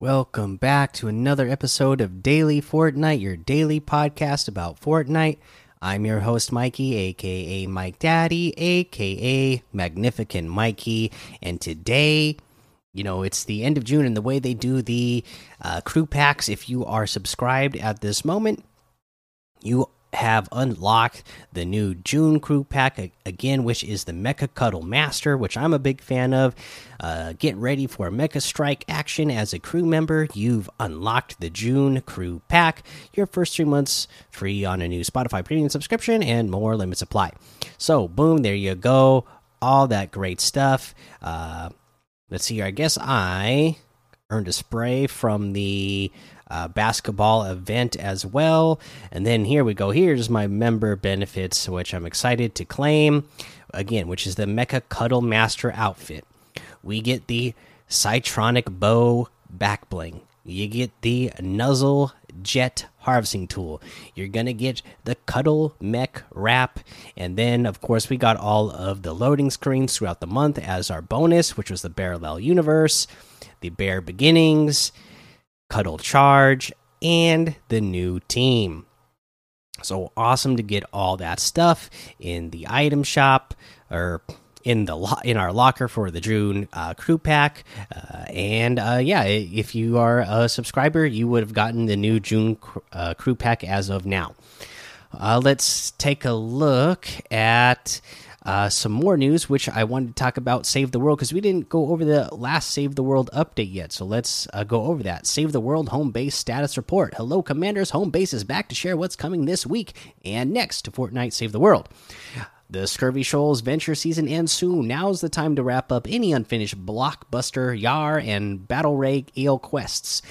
Welcome back to another episode of Daily Fortnite, your daily podcast about Fortnite. I'm your host, Mikey, aka Mike Daddy, aka Magnificent Mikey. And today, you know, it's the end of June, and the way they do the uh, crew packs, if you are subscribed at this moment, you have unlocked the new June crew pack again, which is the Mecha Cuddle Master, which I'm a big fan of. Uh, get ready for Mecha Strike action as a crew member. You've unlocked the June crew pack. Your first three months free on a new Spotify premium subscription, and more limits apply. So, boom, there you go. All that great stuff. Uh, let's see here. I guess I earned a spray from the uh, basketball event as well. And then here we go. Here's my member benefits, which I'm excited to claim again, which is the Mecha Cuddle Master outfit. We get the Cytronic Bow back bling. You get the Nuzzle Jet harvesting tool. You're gonna get the Cuddle Mech wrap, and then of course we got all of the loading screens throughout the month as our bonus, which was the Parallel Universe, the Bare Beginnings, Cuddle Charge, and the new team. So awesome to get all that stuff in the item shop or in the in our locker for the June uh, crew pack. Uh, and uh, yeah, if you are a subscriber, you would have gotten the new June uh, crew pack as of now. Uh, let's take a look at uh, some more news, which I wanted to talk about Save the World because we didn't go over the last Save the World update yet. So let's uh, go over that. Save the World home base status report. Hello, Commanders. Home base is back to share what's coming this week and next to Fortnite Save the World. The Scurvy Shoals venture season ends soon. Now's the time to wrap up any unfinished blockbuster, Yar, and Battle Ray Ale quests.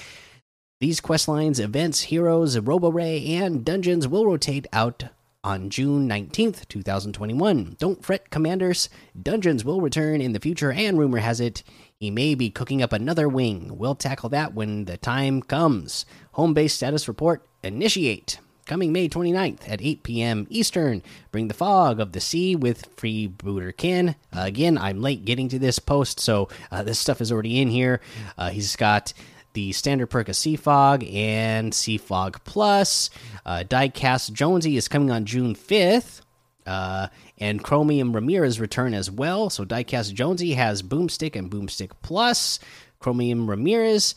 These quest lines, events, heroes, Robo Ray, and dungeons will rotate out on June 19th, 2021. Don't fret, Commanders. Dungeons will return in the future, and rumor has it he may be cooking up another wing. We'll tackle that when the time comes. Home base status report initiate. Coming May 29th at 8 p.m. Eastern. Bring the fog of the sea with Freebooterkin. Uh, again, I'm late getting to this post, so uh, this stuff is already in here. Uh, he's got the standard perk of Sea Fog and Sea Fog Plus. Uh, Diecast Jonesy is coming on June 5th. Uh, and Chromium Ramirez return as well. So Diecast Jonesy has Boomstick and Boomstick Plus. Chromium Ramirez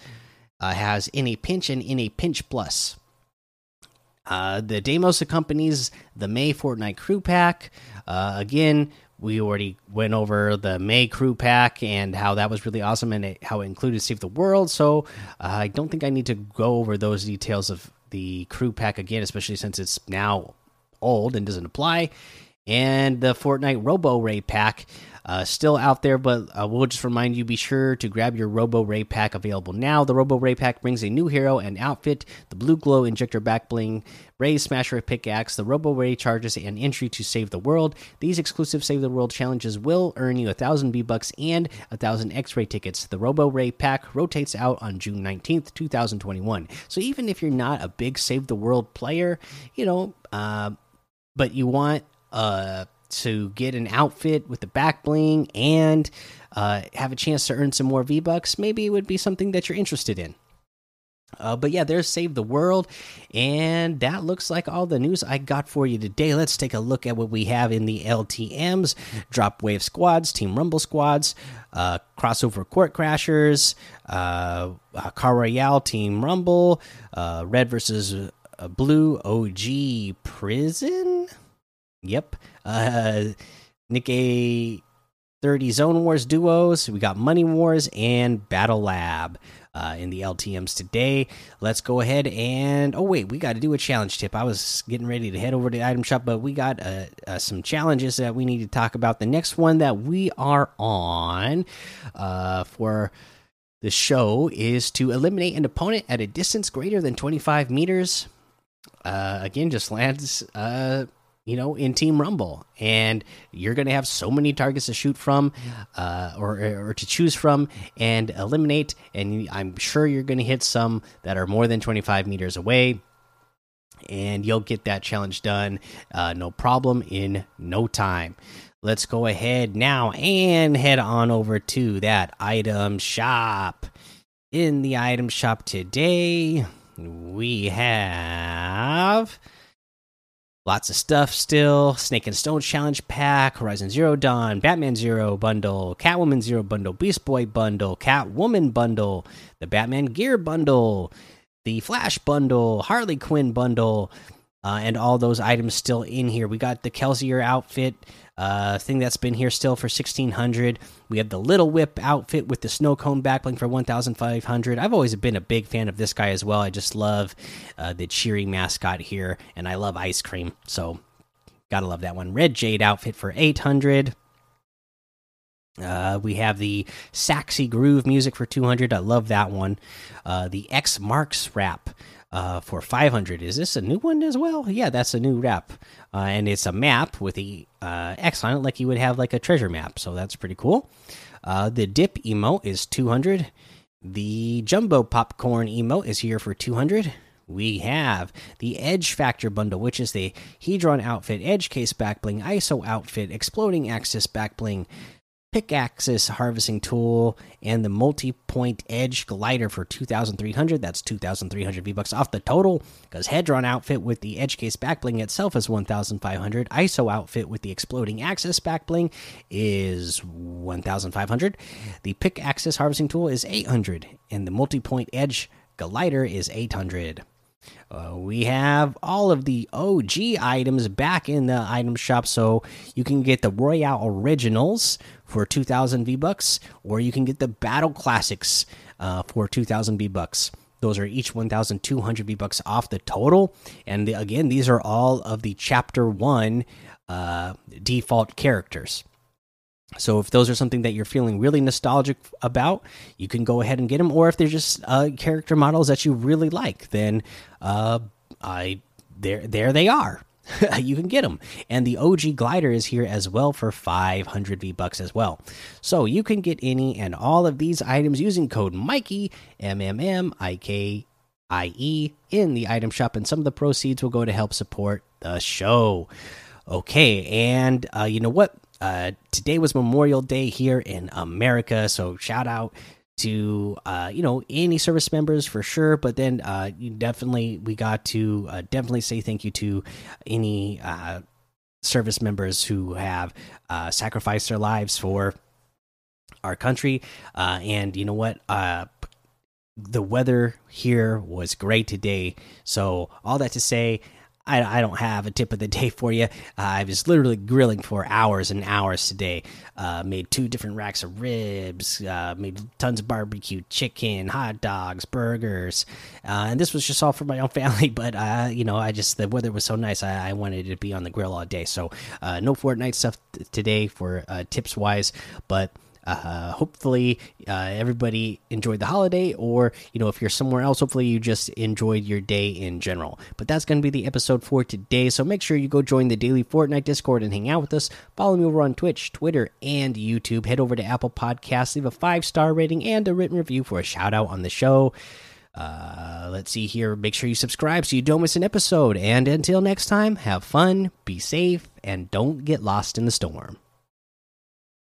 uh, has In a Pinch and In a Pinch Plus. Uh, the Deimos accompanies the May Fortnite Crew Pack. Uh, again, we already went over the May crew pack and how that was really awesome and it, how it included Save the World. So uh, I don't think I need to go over those details of the crew pack again, especially since it's now old and doesn't apply. And the Fortnite Robo Ray pack uh, still out there, but uh, we'll just remind you be sure to grab your Robo Ray pack available now. The Robo Ray pack brings a new hero and outfit, the Blue Glow Injector Back Bling, Ray Smasher Pickaxe, the Robo Ray charges, and entry to Save the World. These exclusive Save the World challenges will earn you a thousand V Bucks and a thousand X Ray tickets. The Robo Ray pack rotates out on June 19th, 2021. So even if you're not a big Save the World player, you know, uh, but you want uh to get an outfit with the back bling and uh, have a chance to earn some more V Bucks, maybe it would be something that you're interested in. Uh, but yeah, there's Save the World. And that looks like all the news I got for you today. Let's take a look at what we have in the LTMs Drop Wave Squads, Team Rumble Squads, uh, Crossover Court Crashers, uh, uh Car Royale, Team Rumble, uh, Red versus uh, Blue, OG Prison. Yep. Uh, Nick A. 30 Zone Wars duos. We got Money Wars and Battle Lab uh, in the LTMs today. Let's go ahead and oh wait, we got to do a challenge tip. I was getting ready to head over to the item shop, but we got uh, uh, some challenges that we need to talk about. The next one that we are on uh, for the show is to eliminate an opponent at a distance greater than 25 meters. Uh, again, just lands uh, you know, in Team Rumble, and you're going to have so many targets to shoot from, uh, or or to choose from and eliminate. And I'm sure you're going to hit some that are more than 25 meters away, and you'll get that challenge done, uh, no problem, in no time. Let's go ahead now and head on over to that item shop. In the item shop today, we have lots of stuff still. Snake and Stone Challenge Pack, Horizon Zero Dawn, Batman Zero Bundle, Catwoman Zero Bundle, Beast Boy Bundle, Catwoman Bundle, the Batman Gear Bundle, the Flash Bundle, Harley Quinn Bundle, uh, and all those items still in here. We got the Kelsier outfit uh, thing that's been here still for 1600. We have the Little Whip outfit with the snow cone backbling for 1500. I've always been a big fan of this guy as well. I just love uh, the cheery mascot here, and I love ice cream. So, gotta love that one. Red Jade outfit for 800. Uh, we have the Saxy Groove music for 200. I love that one. Uh, the X Marks wrap uh, for 500. Is this a new one as well? Yeah, that's a new wrap. Uh, and it's a map with the uh, X on it, like you would have like a treasure map. So that's pretty cool. Uh, the dip emote is 200. The jumbo popcorn emote is here for 200. We have the Edge Factor bundle, which is the Hedron outfit, Edge Case backbling, ISO outfit, Exploding Axis backbling, pickaxes harvesting tool and the multi-point edge glider for 2300 that's 2300 v bucks off the total because hedron outfit with the edge case backbling itself is 1500 iso outfit with the exploding axis backbling is 1500 the pickaxes harvesting tool is 800 and the multi-point edge glider is 800 uh, we have all of the OG items back in the item shop, so you can get the Royale Originals for 2,000 V bucks, or you can get the Battle Classics uh, for 2,000 V bucks. Those are each 1,200 V bucks off the total, and the, again, these are all of the Chapter One uh, default characters. So if those are something that you're feeling really nostalgic about, you can go ahead and get them. Or if they're just uh, character models that you really like, then uh, I there there they are. you can get them, and the OG glider is here as well for 500 V bucks as well. So you can get any and all of these items using code Mikey M M M I K I E in the item shop, and some of the proceeds will go to help support the show. Okay, and uh, you know what? Uh, today was Memorial Day here in America, so shout out to uh, you know any service members for sure. But then uh, definitely we got to uh, definitely say thank you to any uh, service members who have uh, sacrificed their lives for our country. Uh, and you know what? Uh, the weather here was great today. So all that to say, I, I don't have a tip of the day for you. Uh, I was literally grilling for hours and hours today. Uh, made two different racks of ribs. Uh, made tons of barbecue chicken, hot dogs, burgers, uh, and this was just all for my own family. But uh, you know, I just the weather was so nice. I, I wanted to be on the grill all day. So uh, no Fortnite stuff today for tips wise, but uh, hopefully uh, everybody enjoyed the holiday or you know if you're somewhere else hopefully you just enjoyed your day in general. But that's going to be the episode for today. So make sure you go join the daily fortnite discord and hang out with us. Follow me over on twitch twitter and youtube. Head over to apple podcasts leave a five star rating and a written review for a shout out on the show. Uh, let's see here. Make sure you subscribe so you don't miss an episode. And until next time have fun be safe and don't get lost in the storm